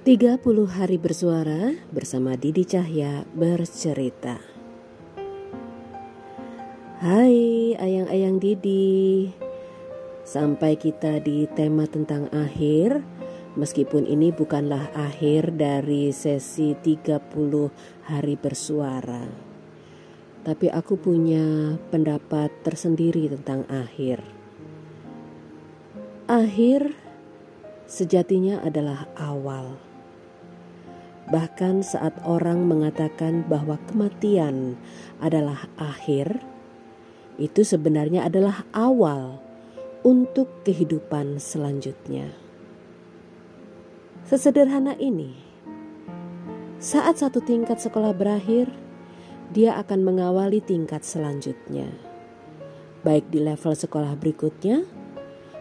30 hari bersuara bersama Didi Cahya bercerita. Hai ayang-ayang Didi. Sampai kita di tema tentang akhir, meskipun ini bukanlah akhir dari sesi 30 hari bersuara. Tapi aku punya pendapat tersendiri tentang akhir. Akhir sejatinya adalah awal Bahkan saat orang mengatakan bahwa kematian adalah akhir, itu sebenarnya adalah awal untuk kehidupan selanjutnya. Sesederhana ini, saat satu tingkat sekolah berakhir, dia akan mengawali tingkat selanjutnya, baik di level sekolah berikutnya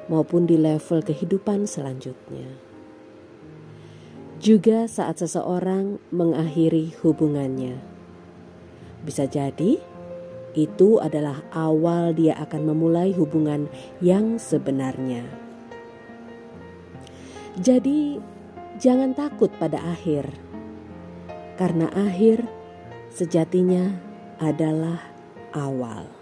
maupun di level kehidupan selanjutnya juga saat seseorang mengakhiri hubungannya. Bisa jadi itu adalah awal dia akan memulai hubungan yang sebenarnya. Jadi, jangan takut pada akhir, karena akhir sejatinya adalah awal.